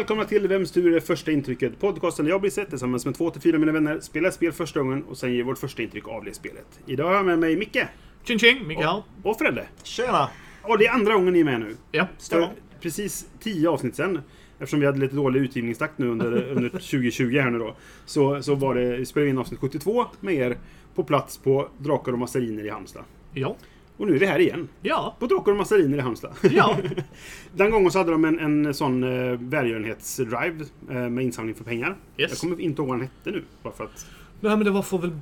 Välkomna till Vems tur är första intrycket? Podcasten där jag blir sett tillsammans med två till fyra mina vänner spelar spel första gången och sen ger vårt första intryck av det spelet. Idag har jag med mig Micke Tjing tjing, Micke här. och Fredde. Tjena! Och det är andra gången ni är med nu. Ja, stämmer. precis tio avsnitt sen, eftersom vi hade lite dålig utgivningstakt nu under, under 2020 här nu då, så, så var det, spelade vi in avsnitt 72 med er på plats på Drakar och Massariner i Halmstad. Ja. Och nu är vi här igen. Ja. På Drakar och Massariner i Halmstad. Ja. Den gången så hade de en, en sån eh, välgörenhetsdrive eh, med insamling för pengar. Yes. Jag kommer inte ihåg vad den hette nu. Bara för att... Nej men det var för väl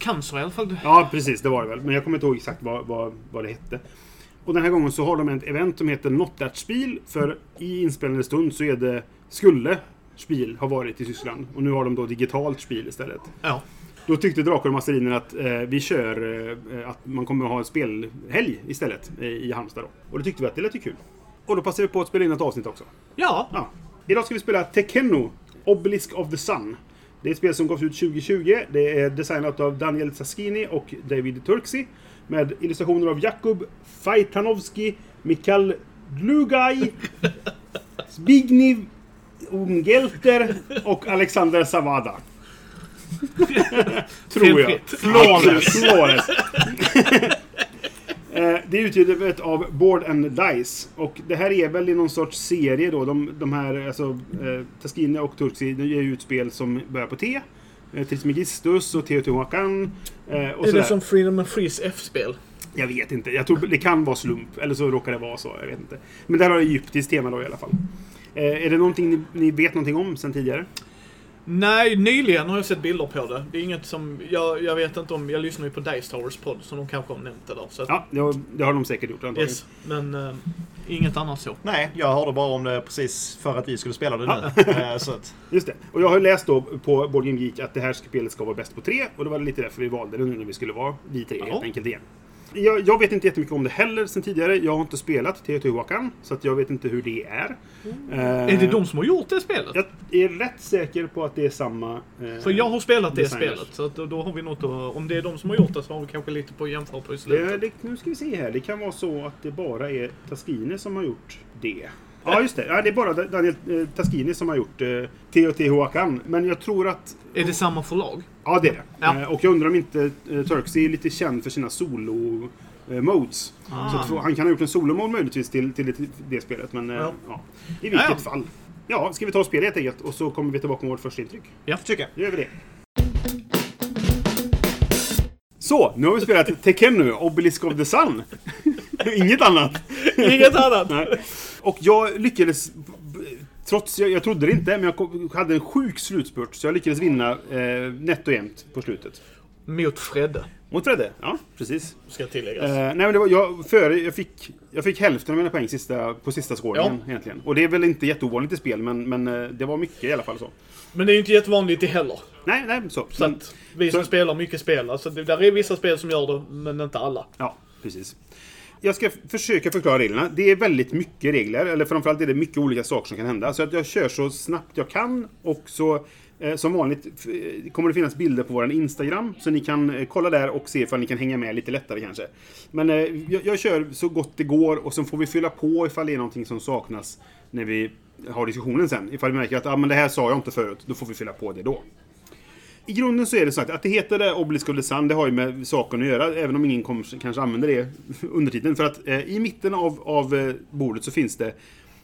cancer i alla fall. Ja, precis. Det var det väl. Men jag kommer inte ihåg exakt vad, vad, vad det hette. Och den här gången så har de ett event som heter Not That Spiel. För i inspelande stund så är det, skulle Spiel ha varit i Tyskland. Och nu har de då digitalt Spiel istället. Ja. Då tyckte Drakar och Mastariner att eh, vi kör eh, att man kommer att ha en spelhelg istället eh, i Halmstad då. Och det tyckte vi att det lät ju kul. Och då passade vi på att spela in ett avsnitt också. Ja. Ja. Idag ska vi spela Tekenno, Obelisk of the Sun. Det är ett spel som gavs ut 2020. Det är designat av Daniel Saskini och David Turksi. Med illustrationer av Jakub Fajtanovski, Mikael Glugaj, Zbigniew Umgelter och Alexander Savada. Tror jag. Flawless. Flawless. Eh, Det är utgivet av Board and Dice. Och det här är väl i någon sorts serie då. De, de här, alltså, eh, Taskina och Turksi, de ger ut spel som börjar på T. Eh, Trismegistus och Teotihuacan. Eh, och Är det som Freedom and Freeze F-spel? Jag vet inte. Jag tror det kan vara slump. Eller så råkar det vara så. Jag vet inte. Men det här har egyptiskt tema då i alla fall. Eh, är det någonting ni, ni vet någonting om sen tidigare? Nej, nyligen har jag sett bilder på det. Det är inget som... Jag, jag vet inte om... Jag lyssnar ju på Dice Towers podd, så de kanske har nämnt det där. Så att, Ja, det har, det har de säkert gjort antagligen. yes. Men uh, inget annat så. Nej, jag hörde bara om det precis för att vi skulle spela det nu. Eh, så att, Just det. Och jag har läst då på Board Game Geek att det här spelet ska vara bäst på tre. Och det var lite därför vi valde det nu när vi skulle vara vi tre helt Ja. enkelt igen. Jag, jag vet inte jättemycket om det heller sen tidigare. Jag har inte spelat Teotihuacan. Så att jag vet inte hur det är. Eh, Är det de som har gjort det spelet? Jag är rätt säker på att det är samma... eh, För jag har spelat det designers. spelet, så då, då har vi något att... Om det är de som har gjort det så har vi kanske lite på att jämföra på i Det, slutet. det, nu ska vi se här. Det kan vara så att det bara är Taskini som har gjort det. Ja, just det. Ja, det är bara Daniel eh, Taskini som har gjort eh, Teotihuacan. Men jag tror att Är det samma förlag? Ja, det är det. Ja. Eh, Och jag undrar om inte eh, Turksey är lite känd för sina solo-modes. Ah. Så att få- han kan ha gjort en solo-mode möjligtvis till, till det, det spelet. Men eh, ja. Ja. i vilket Ja, ja. fall. Ja, ska vi ta och spela helt enkelt och så kommer vi tillbaka med vårt första intryck. tycker jag. Då gör vi det. Så, nu har vi spelat Tekennu, Obelisk of the Sun. Inget annat. Inget annat! Nej. Och jag lyckades, trots, jag, jag trodde det inte, men jag hade en sjuk slutspurt. Så jag lyckades vinna eh, nätt och jämnt på slutet. Mot Fredde, Mot Fredde? Ja, precis. ska tilläggas. Eh, nej men det var, jag, före, jag, fick, jag fick hälften av mina poäng sista, på sista skåringen egentligen. Och det är väl inte jätteovanligt i spel, men, men eh, det var mycket i alla fall så. Men det är ju inte jättevanligt det heller. Nej, nej, så. Så Men, att vi som så- spelar mycket spel, alltså det, där är vissa spel som gör det, men inte alla. ja, precis. Jag ska försöka förklara reglerna. Det är väldigt mycket regler, eller framförallt är det mycket olika saker som kan hända. Så att jag kör så snabbt jag kan och så eh, som vanligt eh, kommer det finnas bilder på vår Instagram. Så ni kan eh, kolla där och se ifall ni kan hänga med lite lättare kanske. Men eh, jag, jag kör så gott det går och sen får vi fylla på ifall det är någonting som saknas när vi har diskussionen sen. Ifall vi märker att ah, men det här sa jag inte förut, då får vi fylla på det då. I grunden så är det så att, att det heter det Obelisk of the Sun, det har ju med saken att göra, även om ingen kommer, kanske använder det under tiden. För att eh, i mitten av, av eh, bordet så finns det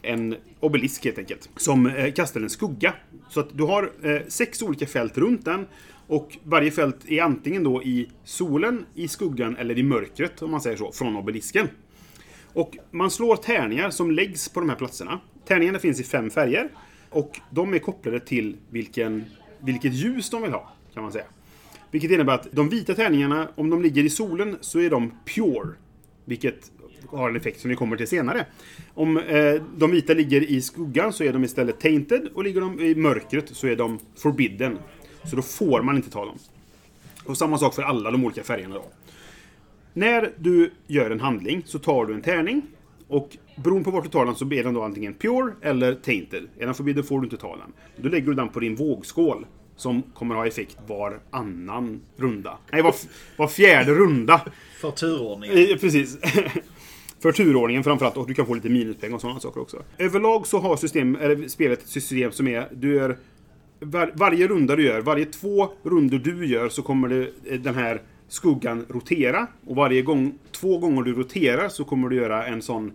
en obelisk helt enkelt, som eh, kastar en skugga. Så att du har eh, sex olika fält runt den. Och varje fält är antingen då i solen, i skuggan eller i mörkret, om man säger så, från obelisken. Och man slår tärningar som läggs på de här platserna. Tärningarna finns i fem färger. Och de är kopplade till vilken, vilket ljus de vill ha, kan man säga. Vilket innebär att de vita tärningarna, om de ligger i solen, så är de pure. Vilket har en effekt som vi kommer till senare. Om eh, de vita ligger i skuggan så är de istället tainted och ligger de i mörkret så är de forbidden. Så då får man inte ta dem. Och samma sak för alla de olika färgerna då. När du gör en handling så tar du en tärning. Och beroende på vart du tar den så blir den då antingen pure eller tainted. Är den förbjuden får du inte ta den. Då lägger du den på din vågskål. Som kommer ha effekt var annan runda. Nej, var, var fjärde runda. För turordningen. Eh, Precis. För turordningen framförallt och du kan få lite minuspoäng och sådana saker också. Överlag så har system, eller spelet ett system som är, du gör var, varje runda du gör, varje två runder du gör så kommer det, eh, den här skuggan rotera. Och varje gång, två gånger du roterar så kommer du göra en sån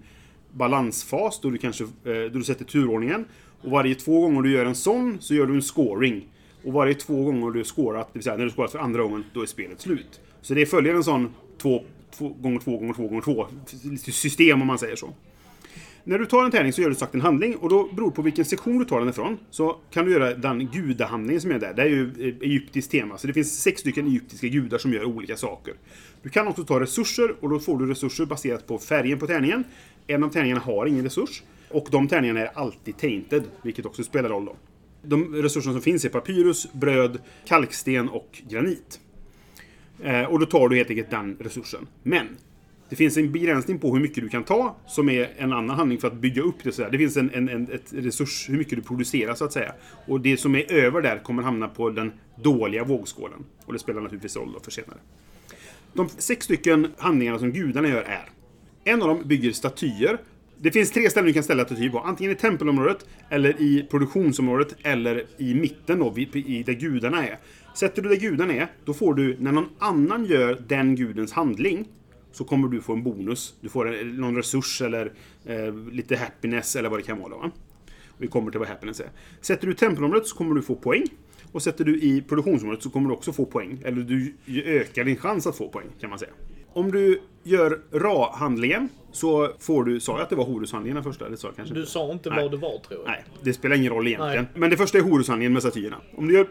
balansfas då du kanske, eh, då du sätter turordningen. Och varje två gånger du gör en sån så gör du en scoring. Och varje två gånger du har scorat, det vill säga när du scorat för andra gången, då är spelet slut. Så det följer en sån två, två gånger två gånger två gånger två system om man säger så. När du tar en tärning så gör du sagt en handling och då beror på vilken sektion du tar den ifrån så kan du göra den gudahandlingen som är där. Det är ju eh, egyptiskt tema, så det finns sex stycken egyptiska gudar som gör olika saker. Du kan också ta resurser och då får du resurser baserat på färgen på tärningen. En av tärningarna har ingen resurs och de tärningarna är alltid tainted, vilket också spelar roll då. De resurser som finns är papyrus, bröd, kalksten och granit. Eh, och då tar du helt enkelt den resursen. Men det finns en begränsning på hur mycket du kan ta, som är en annan handling för att bygga upp det. Så här. Det finns en, en, en ett resurs, hur mycket du producerar så att säga. Och det som är över där kommer hamna på den dåliga vågskålen. Och det spelar naturligtvis roll för senare. De sex stycken handlingarna som gudarna gör är. En av dem bygger statyer. Det finns tre ställen du kan ställa statyer på. Antingen i tempelområdet, eller i produktionsområdet, eller i mitten då, i där gudarna är. Sätter du där gudarna är, då får du, när någon annan gör den gudens handling, så kommer du få en bonus. Du får någon resurs eller eh, lite happiness eller vad det kan vara. Va? Vi kommer till vad happiness är. Sätter du tempelområdet så kommer du få poäng. Och sätter du i produktionsområdet så kommer du också få poäng. Eller du ökar din chans att få poäng, kan man säga. Om du gör Ra-handlingen så får du... Sa jag att det var Horushandlingen den första? Det sa jag kanske Du inte. sa inte Nej. vad det var tror jag. Nej, det spelar ingen roll egentligen. Nej. Men det första är Horushandlingen med statyerna. Om du gör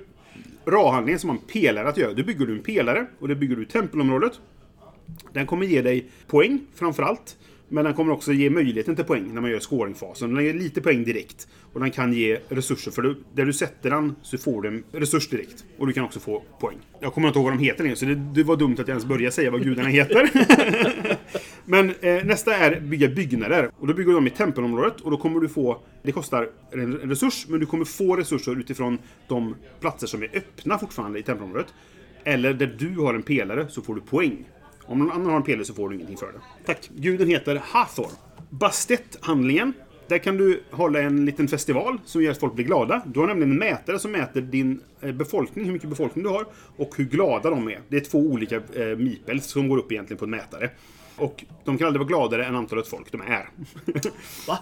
Ra-handlingen som har en pelare att göra, då bygger du en pelare. Och det bygger du tempelområdet. Den kommer ge dig poäng framför allt. Men den kommer också ge möjligheten till poäng när man gör scoringfasen. Den ger lite poäng direkt. Och den kan ge resurser. För du, där du sätter den så får du en resurs direkt. Och du kan också få poäng. Jag kommer inte ihåg vad de heter längre, så det, det var dumt att jag ens började säga vad gudarna heter. Men eh, nästa är bygga byggnader. Och då bygger du dem i tempelområdet. Och då kommer du få... Det kostar en resurs, men du kommer få resurser utifrån de platser som är öppna fortfarande i tempelområdet. Eller där du har en pelare så får du poäng. Om någon annan har en pelare så får du ingenting för det. Tack. Guden heter Hathor. Bastet-handlingen. Där kan du hålla en liten festival som gör att folk blir glada. Du har nämligen en mätare som mäter din eh, befolkning, hur mycket befolkning du har och hur glada de är. Det är två olika eh, mipels som går upp egentligen på en mätare. Och de kan aldrig vara gladare än antalet folk de är. Va?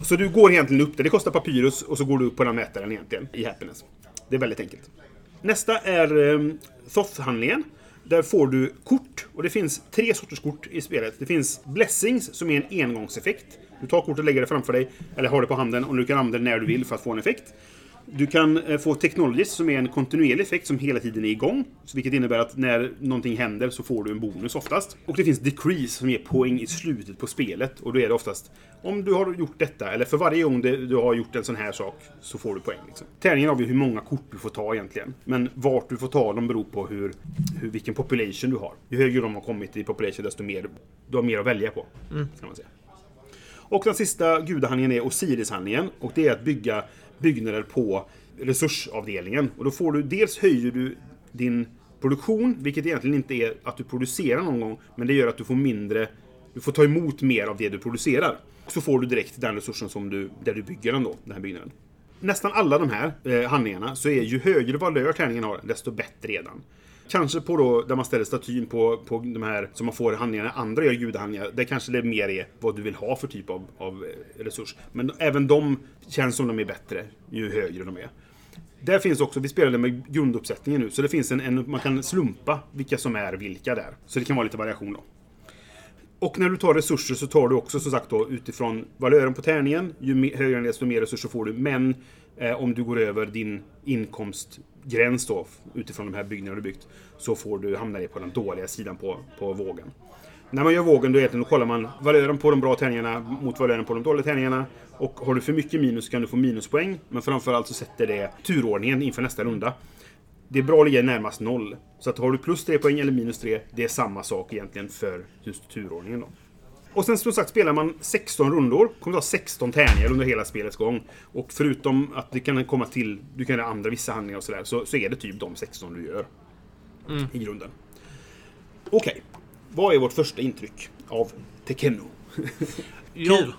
Så du går egentligen upp där. Det kostar papyrus och så går du upp på den mätaren egentligen i happiness. Det är väldigt enkelt. Nästa är um, Thoth-handlingen. Där får du kort. Och det finns tre sorters kort i spelet. Det finns Blessings som är en engångseffekt. Du tar kortet och lägger det framför dig. Eller har det på handen och du kan använda det när du vill för att få en effekt. Du kan eh, få Technologies som är en kontinuerlig effekt som hela tiden är igång. Vilket innebär att när någonting händer så får du en bonus oftast. Och det finns Decrease som ger poäng i slutet på spelet. Och då är det oftast om du har gjort detta, eller för varje gång du har gjort en sån här sak, så får du poäng. Liksom. Tärningen avgör hur många kort du får ta egentligen. Men vart du får ta dem beror på hur, hur, vilken population du har. Ju högre de har kommit i population, desto mer du har mer att välja på. Kan man säga. Och den sista gudahandlingen är Osiris-handlingen. Och det är att bygga byggnader på resursavdelningen. Och då får du, dels höjer du din produktion, vilket egentligen inte är att du producerar någon gång, men det gör att du får mindre, du får ta emot mer av det du producerar. Och så får du direkt den resursen som du, där du bygger den då, den här byggnaden. Nästan alla de här eh, handlingarna så är ju högre valör tärningen har, desto bättre är den. Kanske på då, där man ställer statyn på, på de här som man får handlingarna, andra gör ljudhandlingar. Där kanske det mer är vad du vill ha för typ av, av eh, resurs. Men även de känns som de är bättre ju högre de är. Där finns också, vi spelade med grunduppsättningen nu, så det finns en, en man kan slumpa vilka som är vilka där. Så det kan vara lite variation då. Och när du tar resurser så tar du också som sagt då utifrån valören på tärningen. Ju högre den är desto mer resurser får du. Men eh, om du går över din inkomst gräns då utifrån de här byggnaderna du byggt så får du hamna på den dåliga sidan på, på vågen. När man gör vågen då, då kollar man valören på de bra tärningarna mot valören på de dåliga tärningarna. Och har du för mycket minus kan du få minuspoäng. Men framförallt så sätter det turordningen inför nästa runda. Det är bra att ligga närmast noll. Så att har du plus 3 poäng eller minus 3, det är samma sak egentligen för just turordningen. Då. Och sen som sagt spelar man 16 rundor. kommer ta 16 tärningar under hela spelets gång. Och förutom att det kan komma till, du kan göra andra vissa handlingar och sådär, så, så är det typ de 16 du gör. I grunden. Okej. Vad är vårt första intryck av Tekenno? Kul!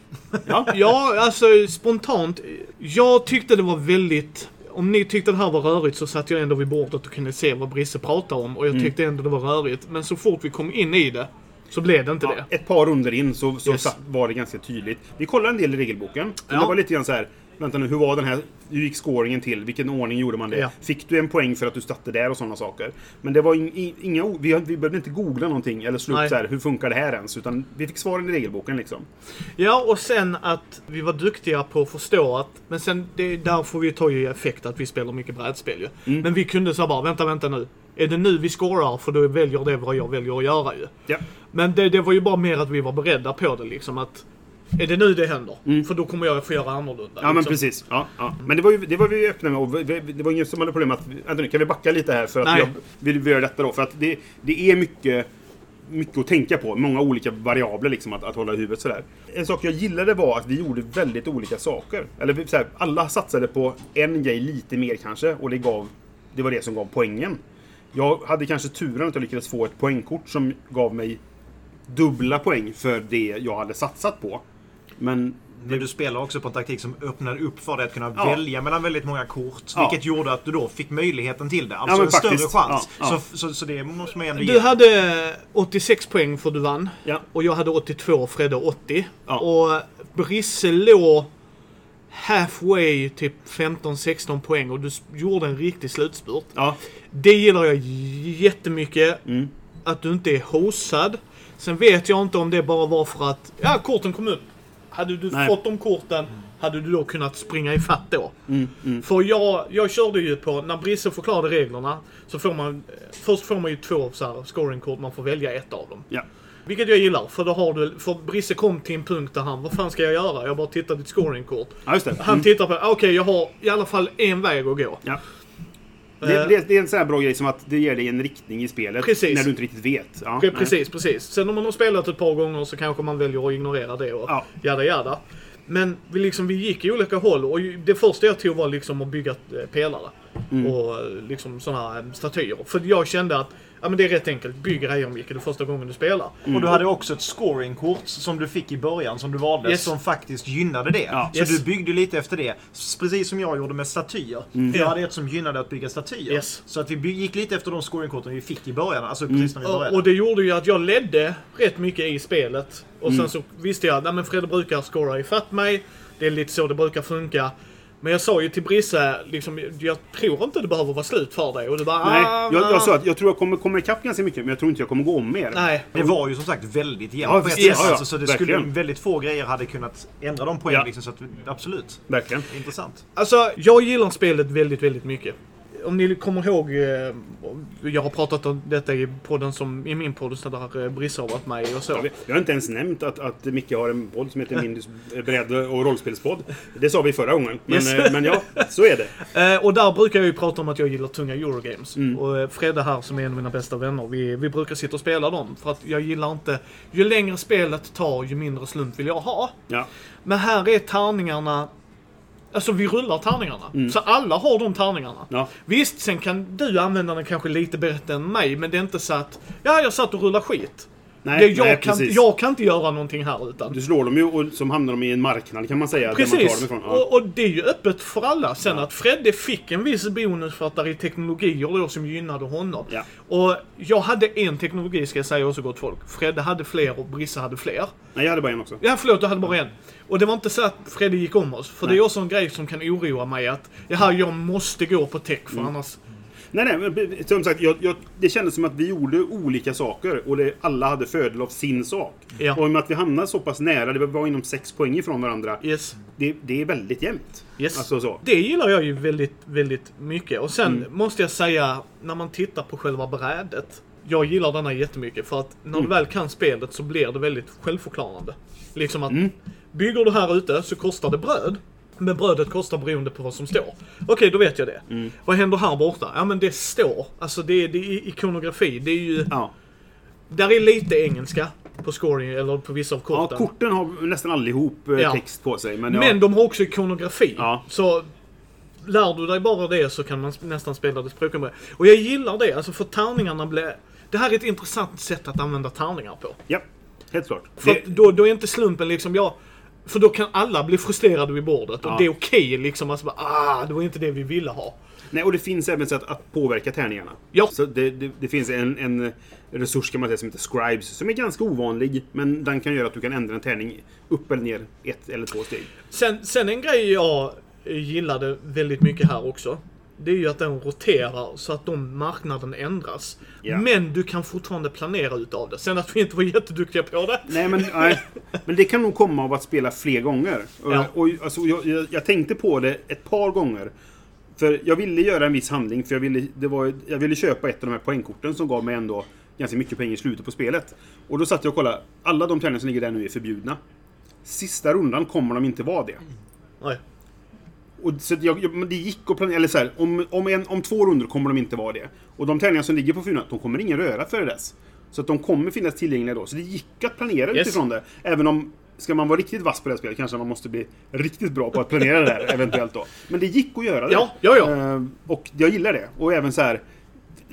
Ja, Ja, alltså spontant. Jag tyckte det var väldigt... Om ni tyckte det här var rörigt så satt jag ändå vid bordet och kunde se vad Brisse pratade om. Och jag tyckte ändå det var rörigt. Men så fort vi kom in i det så blev det inte ja, det. ett par runder in så, så Yes. satt, var det ganska tydligt. Vi kollade en del i regelboken. Ja. Det var lite grann så här. Vänta nu, hur var den här... Hur gick scoringen till? Vilken ordning gjorde man det? Ja. Fick du en poäng för att du satte där och sådana saker? Men det var in, i- inga... Vi, vi behövde inte googla någonting eller slå upp så här, hur funkar det här ens? Utan vi fick svaren i regelboken liksom. Ja, och sen att vi var duktiga på att förstå att... Men sen, det, där får vi ta ju effekt att vi spelar mycket brädspel ju. Mm. Men vi kunde så bara, vänta, vänta nu. Är det nu vi scorar? För då väljer det vad jag väljer att göra ju. Ja. Men det, det var ju bara mer att vi var beredda på det liksom att... Är det nu det händer? För då kommer jag få göra annorlunda. Mm. Ja men liksom. precis. Ja, ja. Men det var, ju, det var vi öppna med. Och vi- det var ingen som hade problem att... Vänta nu, kan vi backa lite här? För att jag vill vi göra detta då. För att det, det är mycket, mycket att tänka på. Många olika variabler liksom att, att hålla i huvudet sådär. En sak jag gillade var att vi gjorde väldigt olika saker. Eller vi- så här, alla satsade på en grej lite mer kanske. Och det gav... Det var det som gav poängen. Jag hade kanske turen att jag lyckades få ett poängkort som gav mig dubbla poäng för det jag hade satsat på. Men Men du spelar också på en taktik som öppnade upp för dig att kunna Ja. välja mellan väldigt många kort. Ja. Vilket gjorde att du då fick möjligheten till det. Alltså men en större faktiskt. chans. Ja, ja. Så, så, så det måste man ändå Du ge. hade 86 poäng för du vann. Ja. Och jag hade 82 och Fredde 80. Ja. Och Brisse låg halfway, typ 15-16 poäng och du gjorde en riktig slutspurt. ja, Det gillar jag jättemycket. Mm. Att du inte är hosad. Sen vet jag inte om det bara var för att, ja korten kom upp. Hade du Nej. fått de korten, hade du då kunnat springa ifatt då? Mm, För jag, jag körde ju på, när Brisse förklarade reglerna, så får man, först får man ju två så här scoringkort, man får välja ett av dem. ja. Vilket jag gillar, för då har du, för Brisse kom till en punkt där han, vad fan ska jag göra? Jag bara tittar ditt scoringkort. Ja, just det. Han Mm. tittar på, okej jag har i alla fall en väg att gå. Ja. Det, Eh. det, det är en sån här bra grej som att det ger dig en riktning i spelet. Precis. När du inte riktigt vet. Ja, Pre- nej. Precis, precis. Sen om man har spelat ett par gånger så kanske man väljer att ignorera det och Ja. jada jada. Men vi, liksom, vi gick i olika håll och det första jag tog var liksom att bygga eh, pelare. Mm. Och eh, liksom sådana här statyer. För jag kände att ja, men det är rätt enkelt. Bygg grejer Micke, det första gången du spelar. Och du hade också ett scoringkort som du fick i början som du valde Yes. som faktiskt gynnade det. Ja. Så Yes. du byggde lite efter det. Precis som jag gjorde med statyer. Mm. Jag Ja. hade ett som gynnade att bygga statyer. Yes. Så att vi gick lite efter de scoringkorten vi fick i början. Alltså precis när vi Och, började. och det gjorde ju att jag ledde rätt mycket i spelet. Och Mm. sen så visste jag att Fredde brukar scora ifatt mig. Det är lite så det brukar funka. Men jag sa ju till Brisse, liksom, jag tror inte det behöver vara slut för dig. Och du bara, Nej, ah, jag, jag sa att jag tror jag kommer komma ikapp ganska mycket, men jag tror inte jag kommer gå om mer. Nej. Det var ju som sagt väldigt jämnt Ja, på ett sätt. ja, ja, alltså, så det skulle, väldigt få grejer hade kunnat ändra de poängen. Ja. Liksom, så att, absolut. Verkligen. Intressant. Alltså, jag gillar spelet väldigt, väldigt mycket. Om ni kommer ihåg, eh, jag har pratat om detta i podden som, i min podd, så där eh, Brisse har varit med och så. Ja, vi, vi har inte ens nämnt att, att Micke har en podd som heter Mindys bredd och rollspelspodd. Det sa vi förra gången. Men, Yes. eh, men ja, så är det. Och där brukar jag ju prata om att jag gillar tunga Eurogames. Mm. Och Fredde här som är en av mina bästa vänner, vi, vi brukar sitta och spela dem. För att jag gillar inte, ju längre spelet tar, ju mindre slump vill jag ha. Ja. Men här är tärningarna, alltså vi rullar tärningarna. Så alla har de tärningarna. Mm. Ja. Visst, sen kan du använda den kanske lite bättre än mig, men det är inte så att, ja jag satt och rullade skit. Nej, det, jag, nej, kan, precis. jag kan inte göra någonting här utan. Du slår dem ju och så hamnar de i en marknad kan man säga. Man Precis, ifrån. Ja. och, och det är ju öppet för alla. Sen att Fredde fick en viss bonus för att det är teknologier då som gynnade honom. Ja. Och jag hade en teknologi ska jag säga också gott folk. Fredde hade fler och Brisse hade fler. Nej, jag hade bara en också. Ja förlåt, du hade bara en. Och det var inte så att Fredde gick om oss. För Nej. det är också en grej som kan oroa mig att Jaha, jag måste gå på tech för Mm. annars... Nej, nej, som sagt, jag, jag, det kändes som att vi gjorde olika saker och det, alla hade fördel av sin sak. Ja. Och i och med att vi hamnade så pass nära, det var inom sex poäng ifrån varandra, Yes. det, det är väldigt jämnt. Yes. Alltså så. Det gillar jag ju väldigt, väldigt mycket. Och sen Mm. måste jag säga, när man tittar på själva brädet. Jag gillar denna jättemycket för att när Mm. du väl kan spelet så blir det väldigt självförklarande. Liksom att Mm. bygger du här ute så kostar det bröd. Men brödet kostar beroende på vad som står. Okej, då vet jag det. Mm. Vad händer här borta? Ja men det står. Alltså det är, det är ikonografi. Det är ju... Ja. Där är lite engelska på scoring eller på vissa av ja, korten. korten har nästan allihop eh, Ja. text på sig. Men, ja. Men de har också ikonografi. Ja. Så lär du dig bara det så kan man nästan spela det språkområde. Och jag gillar det, alltså för tärningarna blir... Det här är ett intressant sätt att använda tärningar på. Ja, helt klart. För Det- då, då är inte slumpen liksom, ja... För då kan alla bli frustrerade vid bordet och Ja. det är okej liksom. Alltså bara, ah, det var inte det vi ville ha. Nej, och det finns även sätt att påverka tärningarna. Ja. Så det, det, det finns en, en resurs kan man säga som heter Scribes, som är ganska ovanlig, men den kan göra att du kan ändra en tärning upp eller ner ett eller två steg. Sen, sen en grej jag gillade väldigt mycket här också. Det är ju att den roterar så att de marknaden ändras. Ja. Men du kan fortfarande planera utav det. Sen att vi inte var jätteduktiga på det. Nej, men, nej, men det kan nog komma av att spela fler gånger. Ja. Och, alltså, jag, jag, tänkte på det ett par gånger. För jag ville göra en viss handling, för jag ville, det var, jag ville köpa ett av de här poängkorten som gav mig ändå ganska mycket pengar i slutet på spelet. Och då satt jag och kollade, alla de tärningar som ligger där nu är förbjudna. Sista rundan kommer de inte vara det. Nej. Och så jag, det gick att planera, eller så här, om, om, en, om två runder kommer de inte vara det. Och de tärningar som ligger på fyran, de kommer ingen röra före dess. Så att de kommer finnas tillgängliga då. Så det gick att planera Yes. utifrån det. Även om, ska man vara riktigt vass på det här spelet kanske man måste bli riktigt bra på att planera det där eventuellt då. Men det gick att göra det. Ja, ja, ja. Eh, och jag gillar det. Och även så här.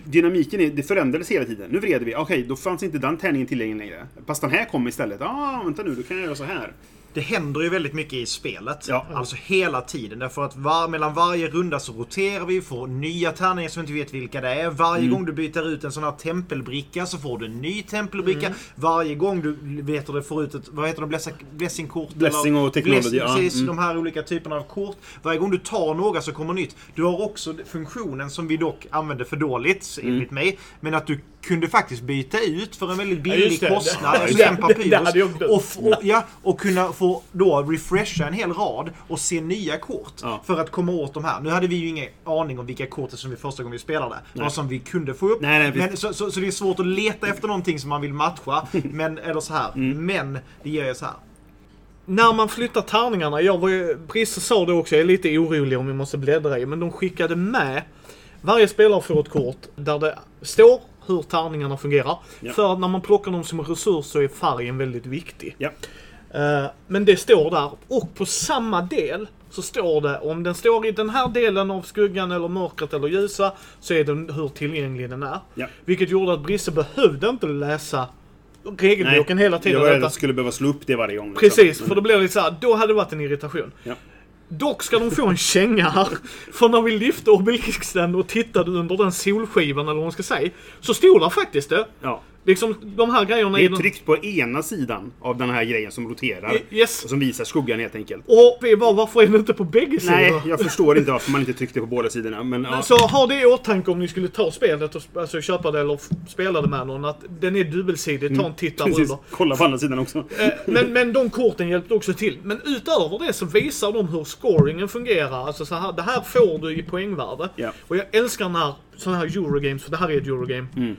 Dynamiken det förändrades hela tiden. Nu vreder vi. Okej, då fanns inte den tärningen tillgänglig längre. Fast den här kom istället. Ah, vänta nu, då kan jag göra så här. Det händer ju väldigt mycket i spelet. Ja. Alltså hela tiden. Därför att var, mellan varje runda så roterar vi, får nya tärningar som vi inte vet vilka det är. Varje Mm. gång du byter ut en sån här tempelbricka så får du en ny tempelbricka. Mm. Varje gång du vet du, får ut ett, vad heter det, blessingkort? Blessing eller- och technology, Blessing, ja. Precis, Mm. de här olika typerna av kort. Varje gång du tar några så kommer nytt. Du har också funktionen som vi dock använde för dåligt, Mm. enligt mig. Men att du kunde faktiskt byta ut för en väldigt Ja, billig det. kostnad. En det papyrus. och, och, ja, och kunna få då refresha en hel rad och se nya kort. Ja. För att komma åt de här. Nu hade vi ju ingen aning om vilka kort som vi första gången vi spelade. Nej. Vad som vi kunde få upp. Nej, nej, men, så, så, så det är svårt att leta efter någonting som man vill matcha. men, eller så här. Mm. Men det ger ju så här. När man flyttar tärningarna, jag var ju, Brisse sa det också, jag är lite orolig om vi måste bläddra i, men de skickade med varje spelare får ett kort där det står hur tärningarna fungerar. Ja. För när man plockar dem som resurs så är färgen väldigt viktig. Ja. Eh, men det står där, och på samma del så står det, om den står i den här delen av skuggan eller mörkret eller ljusa, så är den hur tillgänglig den är. Ja. Vilket gjorde att Brisse behövde inte läsa regelboken hela tiden. Jag skulle behöva slå upp det varje gång. liksom. Precis, för då blir det så här, då hade det varit en irritation. Ja. Dock ska de få en känga här. För när vi lyfte obelisken och tittade under den solskivan, eller vad man ska säga, så stod där faktiskt det. Ja. Liksom de här grejerna Det är den... tryckt på ena sidan av den här grejen som roterar. Yes. Och som visar skuggan helt enkelt. Och vi bara, varför är det inte på bägge sidor? Nej, jag förstår inte varför man inte tryckte på båda sidorna. Men, ja. Så ha det i åtanke om ni skulle ta spelet och alltså, köpa det eller spela det med någon. Att den är dubbelsidig, ta en titt där Precis. under. Kolla på andra sidan också. Eh, Men, men de korten hjälpte också till. Men utöver det så visar de hur scoringen fungerar. Alltså så här, det här får du i poängvärde. Ja. Och jag älskar när sådana här Eurogames, för det här är ett Eurogame. Mm.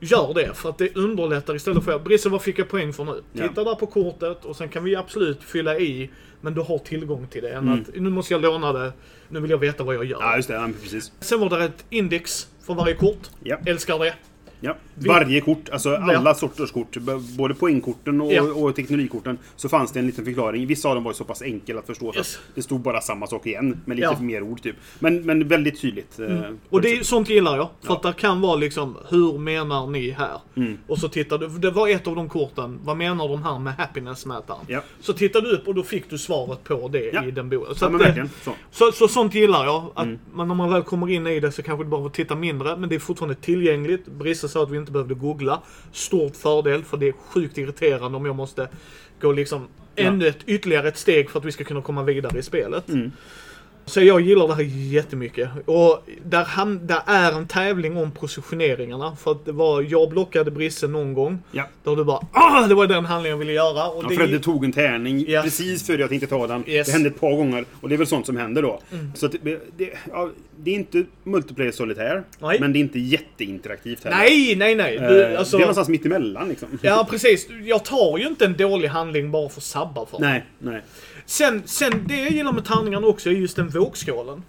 Gör det, för att det underlättar istället för att Brisse, vad fick jag poäng för nu? Ja. Titta där på kortet och sen kan vi absolut fylla i, men du har tillgång till det. Än Mm. att, nu måste jag låna det, nu vill jag veta vad jag gör. Ja, just det. Ja, precis. Sen var det ett index för varje kort. Ja. Älskar det. Ja. Varje kort, alltså alla Ja. sorters kort, både poängkorten och, Ja. och teknologikorten, så fanns det en liten förklaring. Vissa av dem var ju så pass enkel att förstå. Yes. att det stod bara samma sak igen, med lite Ja. Mm. mer ord typ. Men, men väldigt tydligt. eh, Och det, sånt gillar jag. För att det kan vara liksom, hur menar ni här? Mm. Och så tittar du, det var ett av de korten, vad menar de här med happiness-mätaren? Så tittar du upp och då fick du svaret på det i den boken. Så, det-. Så. så, så sånt gillar jag. Att Mm. man, när man väl kommer in i det så kanske bara får titta mindre, men det är fortfarande tillgängligt. Brisse sa att vi inte behövde googla. Stort fördel, för det är sjukt irriterande om jag måste gå liksom Ja. ännu ett, ytterligare ett steg för att vi ska kunna komma vidare i spelet. Mm. Så jag gillar det här jättemycket. Och där, han, där är en tävling om positioneringarna. För att det var, jag blockade Brisse någon gång. Ja. Då du bara ah, det var den handlingen jag ville göra. Och Ja, det, Fredde tog en tärning Ja. precis före jag tänkte ta den. Yes. Det hände ett par gånger och det är väl sånt som händer då. Så att det, det, ja, det är inte multiplayer solitär, Nej. men det är inte jätteinteraktivt heller. Nej, nej, nej. Eh, Du, alltså, Det är någonstans mitt emellan liksom. ja, precis. Jag tar ju inte en dålig handling bara för att sabba för. Nej, nej. Sen, sen det jag gillar med tärningarna också är just den vågskålen.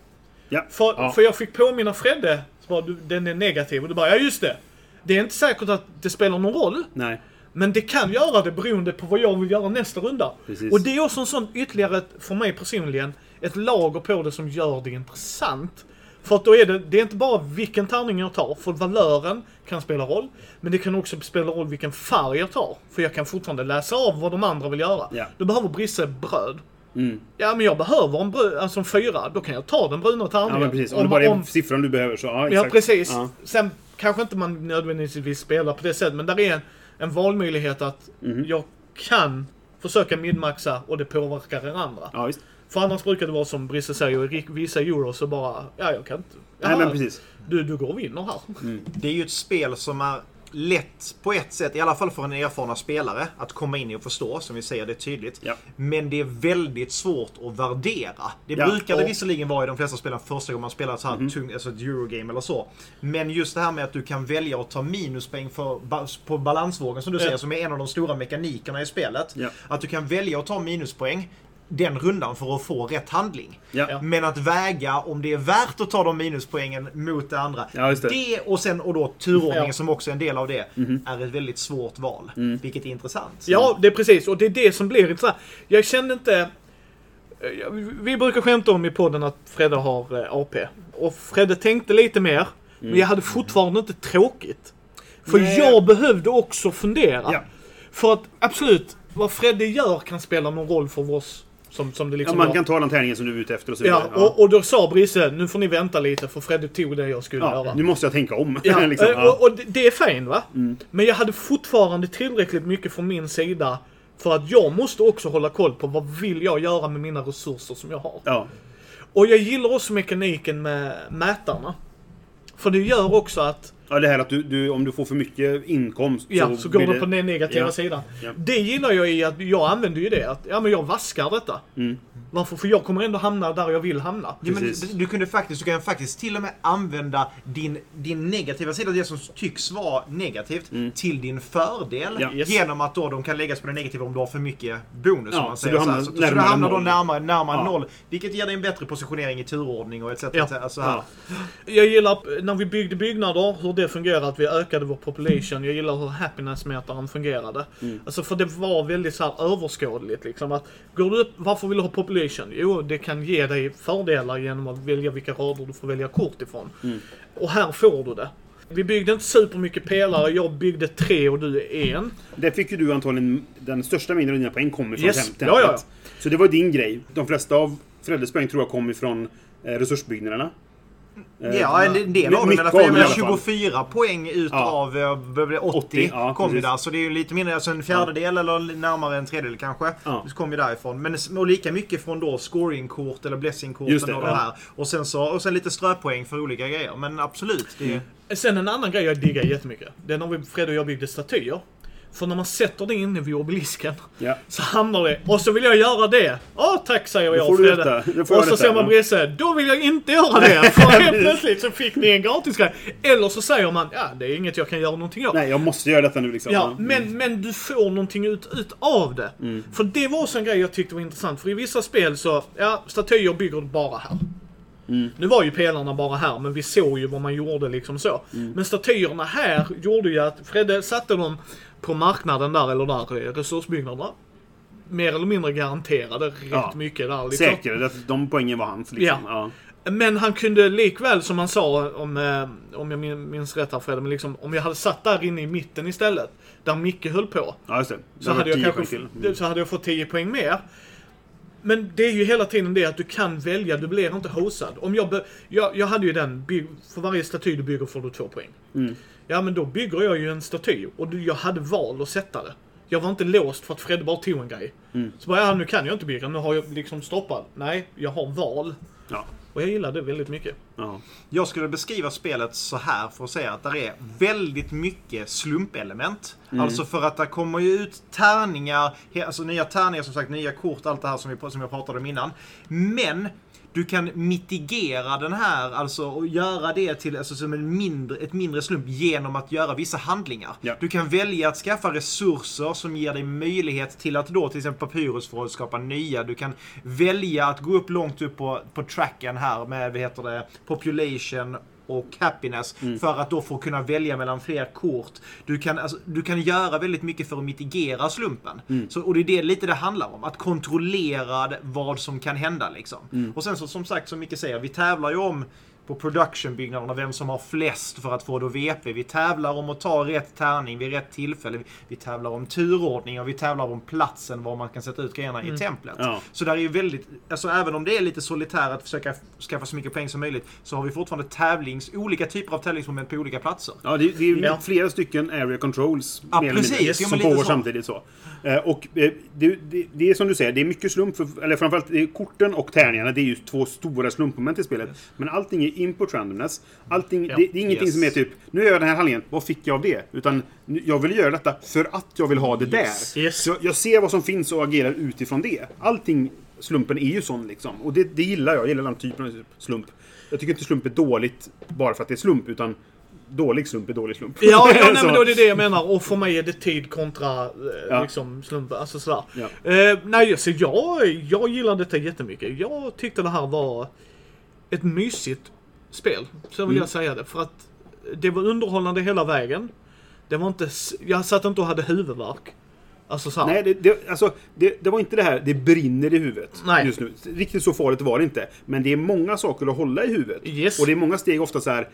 Ja. För, ja. för jag fick påminna Fredde, bara, du, den är negativ. Och du bara, ja just det. Det är inte säkert att det spelar någon roll. Nej. Men det kan göra det beroende på vad jag vill göra nästa runda. Precis. Och det är också en sån ytterligare, för mig personligen, ett lager på det som gör det intressant. För att då är det, det är inte bara vilken tärning jag tar, för valören kan spela roll. Men det kan också spela roll vilken färg jag tar. För jag kan fortfarande läsa av vad de andra vill göra. Ja. Du behöver Brisse bröd. Mm. Ja men jag behöver en bröd, alltså en fyra, då kan jag ta den bruna tärningen. Ja, precis. Om, det bara är siffran du behöver så, ja Ja, exakt. precis. Ja. Sen kanske inte man nödvändigtvis spelar på det sättet, men där är en, en valmöjlighet att Mhm. jag kan försöka midmaxa och det påverkar den andra. Ja. För annars brukar det vara som Brisse säger, i vissa euros så bara, ja jag kan inte. Nej, Ja, men precis. Du, du går och vinner här. Det är ju ett spel som är lätt på ett sätt, i alla fall för en erfarna spelare, att komma in i och förstå. Som vi säger, det är tydligt. Ja. Men det är väldigt svårt att värdera. Det Ja. brukar det Och- visserligen vara i de flesta spelen första gången man spelar så här Mhm. tung, alltså ett Eurogame eller så. Men just det här med att du kan välja att ta minuspoäng för, på balansvågen som du Ja. säger, som är en av de stora mekanikerna i spelet. Att du kan välja att ta minuspoäng den rundan för att få rätt handling. Ja. Men att väga om det är värt att ta de minuspoängen mot det andra. Ja, just det. och sen och då turordningen Ja. som också är en del av det. Mhm. Är ett väldigt svårt val. Mm. Vilket är intressant. Ja, det är precis. Och det är det som blir intressant. Jag kände inte... eh, Vi brukar skämta om i podden att Fredde har eh, AP. Och Fredde tänkte lite mer, men jag hade fortfarande inte tråkigt. För Nej. jag behövde också fundera. Ja. För att absolut, vad Fredde gör kan spela någon roll för oss. Som, som det Ja, liksom man gör. kan ta den tärningen som du är ute efter och så Ja, vidare. och, och då sa Brisse, nu får ni vänta lite för Fredde tog det jag skulle ja, göra. nu måste jag tänka om. Ja, liksom. eh, ja. Mm. och, och det- är fint va? Men jag hade fortfarande tillräckligt mycket från min sida för att jag måste också hålla koll på vad vill jag göra med mina resurser som jag har. ja. Och jag gillar också mekaniken med mätarna. För det gör också att, ja, det här att du, du, om du får för mycket inkomst ja, så, går det- på den negativa ja. sidan. Ja. Det gillar jag i att jag använder ju det, att ja men jag vaskar detta. Mm. Varför? För jag kommer ändå hamna där jag vill hamna. Ja, men du, kunde faktiskt, du kan faktiskt till och med använda din, din negativa sida, det som tycks vara negativt, till din fördel. Mm. Ja. Yes. Genom att då de kan läggas på det negativa om du har för mycket bonus. Ja, man så säger du så, här. hamnar så, så du närmare hamnar då närmare, närmare Ja. noll. Vilket ger dig en bättre positionering i turordning och etc. Ja. etc. Så här. Jag gillar när vi byggde byggnader, hur det fungerar, att vi ökade vår population. Jag gillar hur happiness-mätaren fungerade. Mm. Alltså för det var väldigt så här överskådligt liksom. Att, går du upp, varför vill du ha population? Jo, det kan ge dig fördelar genom att välja vilka rader du får välja kort ifrån. Mm. Och här får du det. Vi byggde inte supermycket pelare, jag byggde tre och du en. Där fick ju du antagligen den största mängden av dina poäng kommer från Yes. templet. Ja, ja, ja. Så det var din grej. De flesta av Freddes poäng tror jag kom ifrån eh, resursbyggnaderna. Eh, Ja, en del av dem av Jag menar, alla fall. 24 poäng utav ja. 80, 80, ja, kom ju där. Så det är ju lite mindre, alltså en fjärdedel eller närmare en tredjedel kanske. Ja. Det kom ju därifrån. Men och lika mycket från då scoringkort eller blessingkorten och det ja. här. Och sen, så, och sen lite ströpoäng för olika grejer. Men absolut. Det, Sen en annan grej jag diggar jättemycket. Det är när vi, Fred och jag byggde statyer. För när man sätter det inne vid obelisken Ja. så hamnar det. Och så vill jag göra det. Ja tack säger jag Fredde. Och så ser man. Brisse. Då vill jag inte göra det. För helt plötsligt så fick ni en gratis grej. Eller så säger man ja det är inget jag kan göra någonting åt. Nej, jag måste göra detta nu liksom. Ja, men, men du får någonting ut, ut av det. Mm. För det var också en grej jag tyckte var intressant. För i vissa spel så, ja, statyer bygger du bara här. Mm. Nu var ju pelarna bara här, men vi såg ju vad man gjorde liksom så. Mm. Men statyerna här gjorde ju att Fredde satte dem på marknaden där, eller där, eh, resursbyggnaderna. Mer eller mindre garanterade rätt Ja. mycket där liksom. Säker, att de poängen var hans liksom. Ja. Ja. Men han kunde likväl, som han sa, om, eh, om jag min- minns rätt här Fredde, men liksom, om jag hade satt där inne i mitten istället, där Micke höll på. Ja. Så hade, jag 10 kanske. Mm. så hade jag fått 10 poäng mer. Men det är ju hela tiden det att du kan välja, du blir inte hosad. Om jag, jag, jag hade ju den, för varje staty du bygger får du två poäng. Mm. Ja men då bygger jag ju en staty och jag hade val att sätta det. Jag var inte låst för att Fredde bara tog en grej. Mm. Så bara, ja nu kan jag inte bygga, nu har jag liksom stoppat. Nej, jag har val. Ja. Och jag gillar det väldigt mycket. Ja. Jag skulle beskriva spelet så här för att säga att det är väldigt mycket slumpelement. Alltså för att det kommer ju ut tärningar, alltså nya tärningar som sagt, nya kort, allt det här som, vi, som jag pratade om innan. Men du kan mitigera den här, alltså och göra det till alltså, som en mindre, ett mindre slump genom att göra vissa handlingar. Ja. Du kan välja att skaffa resurser som ger dig möjlighet till att då till exempel papyrus för att skapa nya. Du kan välja att gå upp långt upp på, på tracken här med, vad heter det, population och happiness för att då få kunna välja mellan fler kort. Du kan, alltså, du kan göra väldigt mycket för att mitigera slumpen. Så, och det är det lite det handlar om. Att kontrollera vad som kan hända liksom. Och sen så som sagt, som Micke säger, vi tävlar ju om på production-byggnaderna vem som har flest för att få då VP. Vi tävlar om att ta rätt tärning vid rätt tillfälle. Vi- tävlar om turordning och vi tävlar om platsen var man kan sätta ut grejerna i templet. Ja. Så där är ju väldigt, alltså även om det är lite solitär att försöka skaffa så mycket poäng som möjligt så har vi fortfarande tävlings, olika typer av tävlingsmoment på olika platser. Ja, det, det är ju Ja. flera stycken area controls Ja, mer eller precis. mindre, som pågår så. samtidigt. Så. Eh, och eh, det, det, det är som du säger, det är mycket slump. För, eller framförallt korten och tärningarna, det är ju två stora slumpmoment i spelet. Men allting är input randomness. Allting, Ja. det, det är ingenting Yes. som är typ, nu gör jag den här handlingen, vad fick jag av det? Utan jag vill göra detta för att jag vill ha det där. Yes. Så jag ser vad som finns och agerar utifrån det. Allting, slumpen är ju sån liksom. Och det, det gillar jag, jag gillar den typen av slump. Jag tycker inte slump är dåligt bara för att det är slump, utan dålig slump är dålig slump. Ja, ja nej, men då är det det jag menar. Och för mig är det tid kontra eh, Ja. liksom slumpen. Alltså sådär. Ja. Eh, nej, så jag, jag gillar detta jättemycket. Jag tyckte det här var ett mysigt spel. Så vill Mm. jag säga det. För att det var underhållande hela vägen. Det var inte... Jag satt inte och hade huvudvärk. Alltså såhär. Nej, det, det, alltså, det, det var inte det här, det brinner i huvudet Nej. just nu. Riktigt så farligt var det inte. Men det är många saker att hålla i huvudet. Yes. Och det är många steg ofta så här.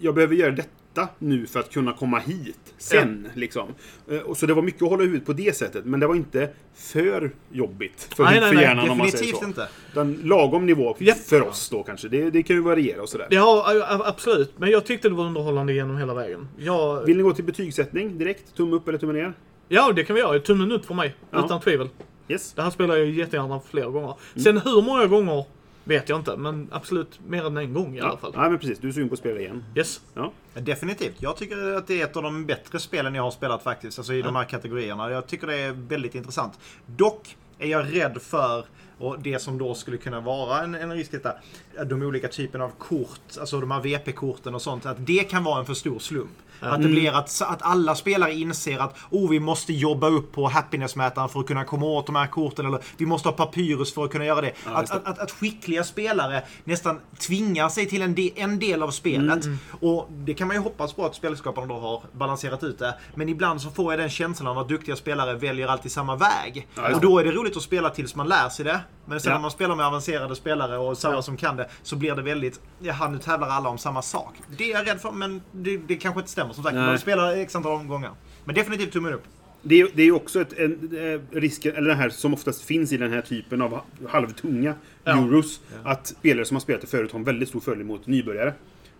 Jag behöver göra detta nu för att kunna komma hit sen. Liksom. Eh, så det var mycket att hålla huvudet på det sättet. Men det var inte för jobbigt för, Nej, nej, nej, hjärnan om man säger Definitivt så. inte. Utan lagom nivå Ja. för oss då kanske. Det, det kan ju variera och sådär. Ja, absolut. Men jag tyckte det var underhållande genom hela vägen. Jag, Vill ni gå till betygssättning direkt? Tumme upp eller tumme ner? Ja, det kan vi göra. Tummen upp för mig. Ja. Utan tvivel. Yes. Det här spelar jag jättegärna flera gånger. Mm. Sen hur många gånger vet jag inte, men absolut mer än en gång i alla fall. ja, men precis. Du är sugen på att spela igen. Yes. Ja. Definitivt. Jag tycker att det är ett av de bättre spelen jag har spelat faktiskt. Alltså i de här kategorierna. Jag tycker det är väldigt intressant. Dock är jag rädd för och det som då skulle kunna vara en, en risk detta, de olika typerna av kort, alltså de här VP-korten och sånt, att det kan vara en för stor slump. Att det blir att, att alla spelare inser att oh, vi måste jobba upp på happiness-mätaren för att kunna komma åt de här korten, eller vi måste ha papyrus för att kunna göra det. att, just det. att, att, att skickliga spelare nästan tvingar sig till en, de, en del av spelet. Och det kan man ju hoppas på att spelskaparna då har balanserat ut det. Men ibland så får jag den känslan av att duktiga spelare väljer alltid samma väg. Ja, och då är det roligt att spela tills man lär sig det. Men sen Ja. när man spelar med avancerade spelare och samma som kan det, så blir det väldigt, jaha nu tävlar alla om samma sak. Det är jag rädd för, men det, det kanske inte stämmer som sagt. Nej. Man spelar x antal omgångar. Men definitivt tummen upp. Det är, det är också ett, en, eh, risken, eller den här som oftast finns i den här typen av halvtunga Ja. euros. Att spelare som har spelat det förut har en väldigt stor fördel mot nybörjare.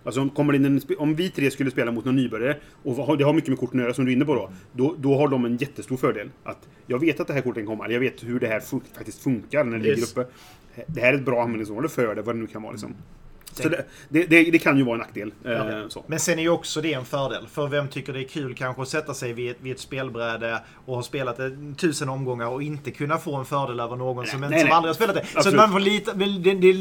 Alltså om, kommer in en, om vi tre skulle spela mot någon nybörjare, och det har mycket med korten att göra som du är inne på då, då, då har de en jättestor fördel. Att jag vet att det här komma, eller jag vet hur det här fun- faktiskt funkar när det ligger Yes. uppe. Det här är ett bra användningsområde för det, vad det nu kan vara. Liksom. Så det, det, det, det kan ju vara en nackdel. Eh, så. Men sen är ju också det en fördel. För vem tycker det är kul kanske att sätta sig vid ett, vid ett spelbräde och ha spelat det tusen omgångar och inte kunna få en fördel över någon som, nej, som nej. aldrig har spelat det. Så Absolut. man får lite, det,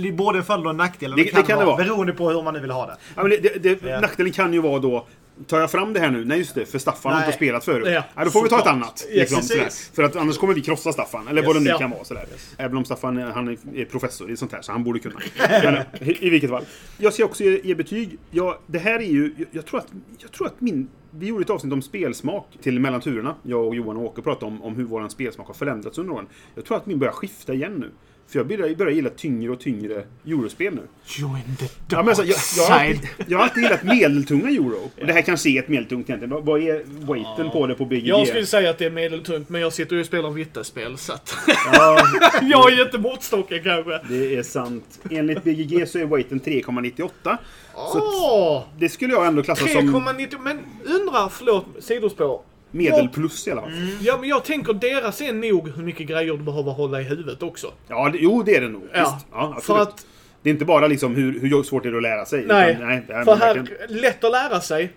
är både en fördel och en nackdel. Det- det kan det vara. Beroende på hur man nu vill ha. Ja, det, Ja. Nackdelen kan ju vara då Tar jag fram det här nu? Nej just det, för Staffan har Nej. inte spelat förut. Ja, Ja, då får vi ta ett annat. Yes, Liksom, precis. För att annars kommer vi krossa Staffan. Eller vad det nu Ja. kan vara. Sådär. Även om Staffan han är professor i sånt här, så han borde kunna. Men, eh, I vilket fall. Jag ska också ge, ge betyg. Ja, det här är ju... Jag, jag, tror att, jag tror att min... Vi gjorde ett avsnitt om spelsmak till mellan turerna. Jag och Johan och Åke pratade om, om hur vår spelsmak har förändrats under åren. Jag tror att min börjar skifta igen nu. För jag börjar, börjar gilla tyngre och tyngre eurospel nu. Join the Ja, dark men alltså, jag, jag, har alltid, jag har alltid gillat medeltunga euro. Och det här kanske är ett medeltungt egentligen. Vad- Vad är weighten på det på BGG? Jag skulle säga att det är medeltungt, men jag sitter ju och spelar vittespel så att... Ja, jag är inte måttstocken kanske. det är sant. Enligt BGG så är weighten 3,98. Så Åh! det skulle jag ändå klassa som... 3,90... Men undrar, förlåt, sidospår. Medel plus i alla fall. Ja, men jag tänker deras är nog hur mycket grejer du behöver hålla i huvudet också. Ja, det, jo det är det nog. Ja, Visst. Ja, absolut. för att- Det är inte bara liksom hur, hur svårt det är att lära sig. Nej, utan, nej det är för här, verkligen- lätt att lära sig.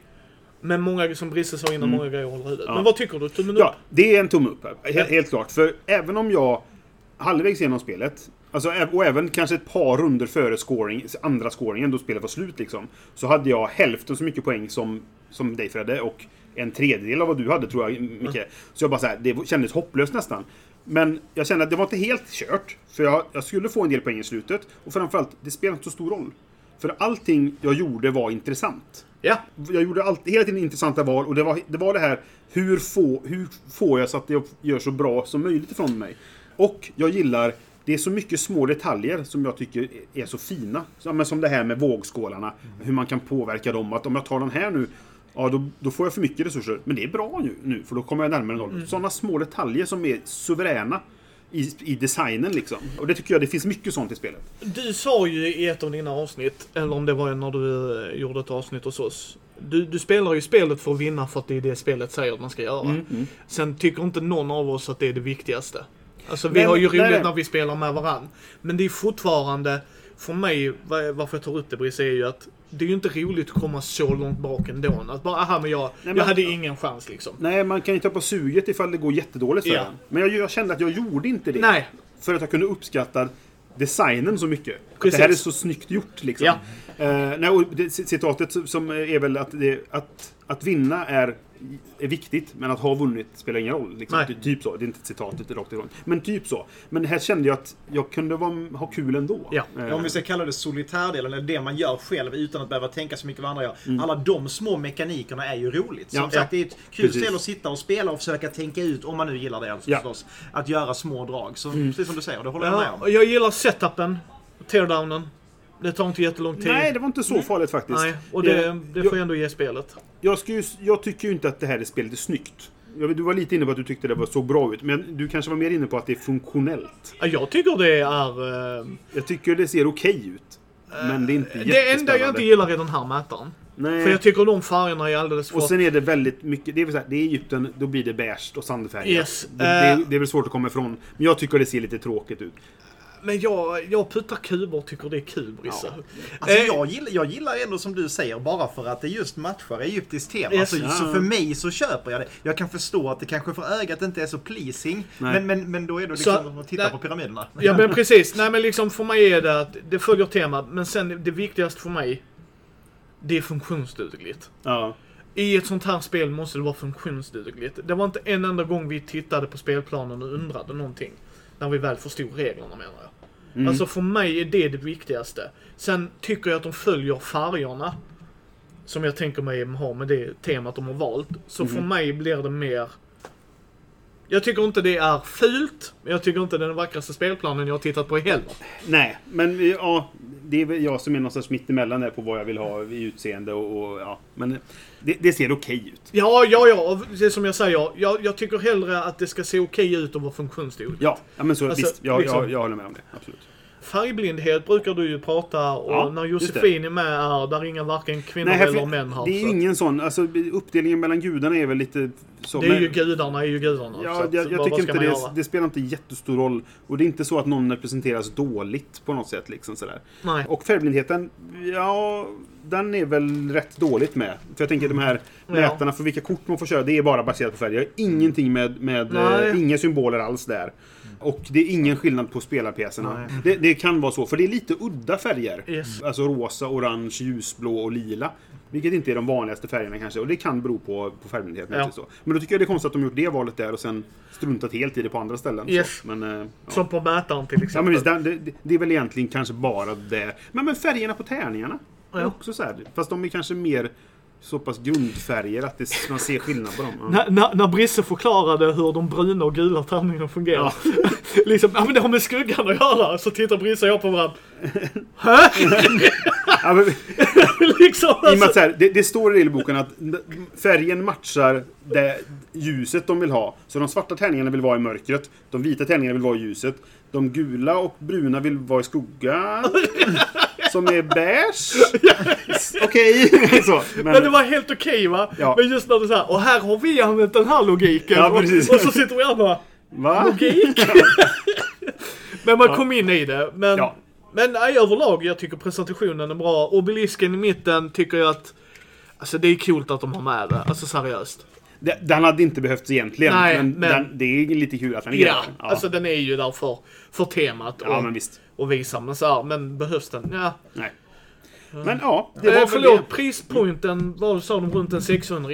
Men många, som Brisse sa innan, många grejer håller i huvudet. Ja. Men vad tycker du? Tummen Ja, upp? det är en tumme upp. Helt, helt klart. För även om jag halvvägs genom spelet, alltså, och även kanske ett par runder före scoring, andra scoringen, då spelet var slut liksom, så hade jag hälften så mycket poäng som, som dig Fredde och en tredjedel av vad du hade tror jag, Micke. Så jag bara så här, det kändes hopplöst nästan. Men jag kände att det var inte helt kört, för jag, jag skulle få en del poäng i slutet. Och framförallt, det spelar inte så stor roll. För allting jag gjorde var intressant Ja. jag gjorde alltid, hela tiden intressanta val och det var det, var det här hur, få, hur får jag så att jag gör så bra som möjligt ifrån mig. Och jag gillar, det är så mycket små detaljer som jag tycker är så fina. Men som det här med vågskålarna, hur man kan påverka dem. Att om jag tar den här nu, ja då, då får jag för mycket resurser. Men det är bra nu, nu för då kommer jag närmare noll. Sådana små detaljer som är suveräna i, i designen liksom. Och det tycker jag, det finns mycket sånt i spelet. Du sa ju i ett av dina avsnitt, eller om det var när du eh, gjorde ett avsnitt hos oss. Du, du spelar ju spelet för att vinna för att det är det spelet säger att man ska göra. Mm, Sen tycker inte någon av oss att det är det viktigaste. Alltså vi Nej, har ju men- roligt nej. när vi spelar med varann. Men det är fortfarande, för mig, var- varför jag tar upp det Brisse, är ju att det är ju inte roligt att komma så långt bak ändå. Att bara, aha men jag, men- jag hade ingen chans liksom. Nej, man kan ju tappa suget ifall det går jättedåligt för Ja. en. Men jag, jag kände att jag gjorde inte det. Nej. För att jag kunde uppskatta designen så mycket. Att Precis. det här är så snyggt gjort liksom. Ja. Eh, nej, och det, citatet som är väl att, det, att, att vinna är, är viktigt, men att ha vunnit spelar ingen roll. Liksom. Ty- Typ så. Det är inte citatet rakt ifrån. Men typ så. Men här kände jag att jag kunde vara, ha kul ändå. Ja. Eh, Om vi ska kalla det solitärdelen, eller det man gör själv utan att behöva tänka så mycket vad andra gör. Mm. Alla de små mekanikerna är ju roligt. Som Ja. sagt, det är ett kul Precis. spel att sitta och spela och försöka tänka ut, om man nu gillar det alltså, Ja. Mm. förstås, att göra små drag. Så, Precis som du säger, det håller jag med om. jag gillar setupen, teardownen. Det tar inte jättelång tid. Nej, det var inte så farligt faktiskt. Nej, och det, Eh, det får jag ändå ge spelet. Jag, ju, jag tycker ju inte att det här spelet är snyggt. Du var lite inne på att du tyckte det var, såg bra ut, men du kanske var mer inne på att det är funktionellt. Ja, Jag tycker det är... eh, Jag tycker det ser okej ut. Men det är inte det enda jag inte gillar är den här mätaren. Nej. För jag tycker de färgerna är alldeles för... Och sen är det väldigt mycket, det är väl så här, det är Egypten, då blir det beige och sandfärgat. Yes, Det, det, är- eh. det är väl svårt att komma ifrån. Men jag tycker det ser lite tråkigt ut. Men jag, jag puttar kuber och tycker det är kul, Brisse. Alltså, Eh, jag, gillar, jag gillar ändå som du säger, bara för att det just matchar egyptiskt tema. Yes. Alltså, Så Ja. för mig så köper jag det. Jag kan förstå att det kanske för ögat inte är så pleasing, Nej. men, men, men då är det Så- liksom att titta på pyramiderna. Ja men precis. Nej men liksom för mig är det att det följer temat. Men sen det viktigaste för mig, det är funktionsdugligt. Ja. I ett sånt här spel måste det vara funktionsdugligt. Det var inte en enda gång vi tittade på spelplanen och undrade någonting. När vi väl förstod reglerna menar jag. Alltså för mig är det det viktigaste. Sen tycker jag att de följer färgerna. Som jag tänker mig ha med det temat de har valt. Så för mig blir det mer... Jag tycker inte det är fult, men jag tycker inte det är den vackraste spelplanen jag har tittat på heller. Nej, men ja, det är väl jag som är någonstans mittemellan där på vad jag vill ha i utseende och, och ja. Men det, det ser okej ut. Ja, ja, ja. Det är som jag säger. Jag, jag tycker hellre att det ska se okej ut och vara funktionsdugligt. Ja, ja men så Alltså, visst. Jag, liksom- jag, jag håller med om det. Absolut. Färgblindhet brukar du ju prata och Ja, när Josefin är med är där inga varken kvinnor här- eller män har. det är att ingen sån, alltså uppdelningen mellan gudarna är väl lite så. det är men- ju gudarna är ju gudarna. Ja, att, jag, jag vad tycker inte det, göra? det spelar inte jättestor roll. Och det är inte så att någon representeras dåligt på något sätt. Liksom sådär. Nej. Och färgblindheten, ja, den är väl rätt dåligt med. För jag tänker de här Ja. mätarna för vilka kort man får köra, det är bara baserat på färg. Jag har ingenting med, med Nej. eh, inga symboler alls där. Och det är ingen skillnad på spelarpjäserna. Det, det kan vara så, för det är lite udda färger. Yes. Alltså rosa, orange, ljusblå och lila. Vilket inte är de vanligaste färgerna kanske. Och det kan bero på, på färgblindheten. Ja. Så. Men då tycker jag det är konstigt att de gjort det valet där och sen struntat helt i det på andra ställen. Yes. Men, eh, ja. Som på mätaren till Ja, exempel. men visst, det, det, är väl egentligen kanske bara det. Men, men färgerna på tärningarna. är Ja. Också så här, fast de är kanske mer så pass grundfärger att det, man ser skillnad på dem. Ja. När, när, när Brisse förklarade hur de bruna och gula tärningarna fungerar. liksom, ja men det har med skuggan att göra. Så tittar Brisse och jag på varandra. Hä? Ja, men, liksom, I och med alltså, att så här, det, det står i regelboken att färgen matchar det ljuset de vill ha. Så de svarta tärningarna vill vara i mörkret. De vita tärningarna vill vara i ljuset. De gula och bruna vill vara i skugga. Som är beige. Okej, så. Men det var helt okej va? Ja. Men just när du säger, och här har vi använt den här logiken. Ja, precis. och, och så sitter vi här och bara, Va? logik? men man kom in i det. Men, Ja. men nej, överlag, jag tycker presentationen är bra. Obelisken i mitten tycker jag att, alltså det är coolt att de har med det. Alltså seriöst. Det- Den hade inte behövts egentligen. Nej, men men- Den, det är lite kul att den är Ja, där. Ja, alltså den är ju där för, för temat. ja och, men visst. och visa. Men så här, men behövs den? Ja. Nej. Men ja, det Eh, var förlåt, det. prispointen, vad sa de, runt en 600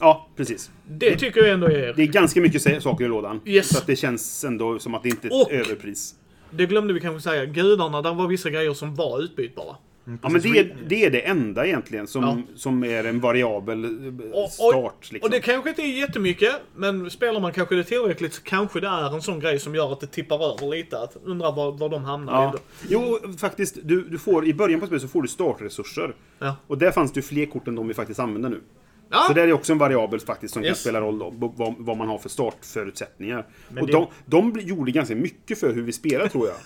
Ja, precis. Det tycker jag ändå är... Det är ganska mycket saker i lådan. Yes. Så att det känns ändå som att det inte är Och- ett överpris. Det glömde vi kanske säga. Gudarna, där var vissa grejer som var utbytbara. Ja, men det är, det är det enda egentligen som, Ja. som är en variabel eh, Och, start. Liksom. och det kanske inte är jättemycket, men spelar man kanske det tillräckligt så kanske det är en sån grej som gör att det tippar över lite. Att undra var, var de hamnar. Ja. Jo, faktiskt. Du, du får, I början på spelet så får du startresurser. Ja. Och där fanns det ju fler kort än de vi faktiskt använder nu. Ja. Så det är också en variabel faktiskt som kan Yes. spela roll då, vad, vad man har för startförutsättningar. och det- de, de gjorde ganska mycket för hur vi spelar tror jag.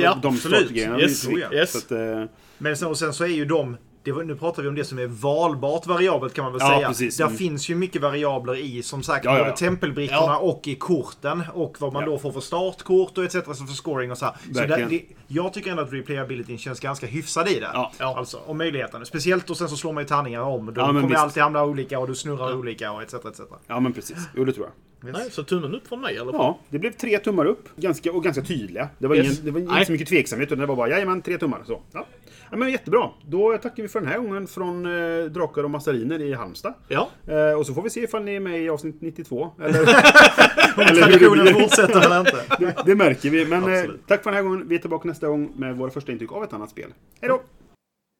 Ja, de absolut. startgrejerna Yes, yes. Så att, eh, Men sen, och sen så är ju de, det var, nu pratar vi om det som är valbart variabelt kan man väl Ja, säga. precis. Där Mm. finns ju mycket variabler i som sagt Ja, ja, både tempelbrickorna Ja. och i korten. Och vad man Ja. då får för startkort och etc. Så för scoring och så här. Så där, det, jag tycker ändå att replayabilityn känns ganska hyfsad i det. Ja. Alltså, och möjligheten. Speciellt och sen så slår man ju tärningar om. Då Ja, men kommer visst. alltid hamna olika och du snurrar olika och etc. etc. ja, men precis. Jo, det tror jag. Nej, så tummen upp från mig i alla fall. Ja, det blev tre tummar upp. Ganska, och ganska tydliga. Det var, Yes. ingen, det var inte så mycket tveksamhet, utan det var bara jajamän, tre tummar. Så. Ja. Ja, men jättebra. Då tackar vi för den här gången från eh, Drakar och Massariner i Halmstad. Ja. Eh, och så får vi se ifall ni är med i avsnitt 92. Eller, eller hur det Traditionen blir. fortsätter eller inte? Det, det märker vi. Men eh, tack för den här gången. Vi är tillbaka nästa gång med våra första intryck av ett annat spel. Hej då!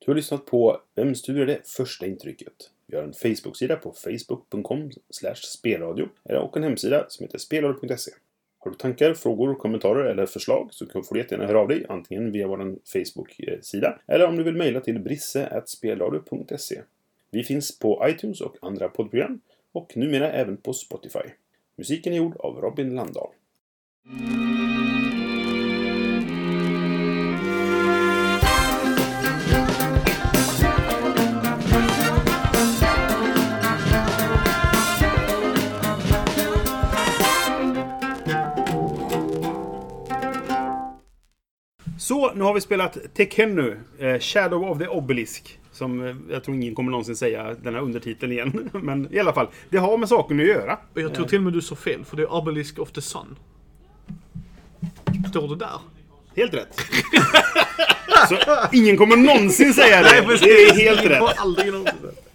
Du har lyssnat på Vems tur är det första intrycket? Vi har en Facebook-sida på facebook.com spelradio och en hemsida som heter spelradio.se. Har du tankar, frågor, kommentarer eller förslag så får du jättegärna höra av dig antingen via vår Facebook-sida eh, eller om du vill mejla till brisse.spelradio.se. Vi finns på iTunes och andra poddprogram och numera även på Spotify. Musiken är gjord av Robin Landahl. Så, nu har vi spelat Tekennu, eh, Shadow of the Obelisk. Som eh, jag tror ingen kommer någonsin säga den här undertiteln igen. Men i alla fall, det har med saken att göra. Och jag tror till och med du sa fel, för det är Obelisk of the Sun. Står det där? Helt rätt. Så ingen kommer någonsin säga det. Det är helt rätt.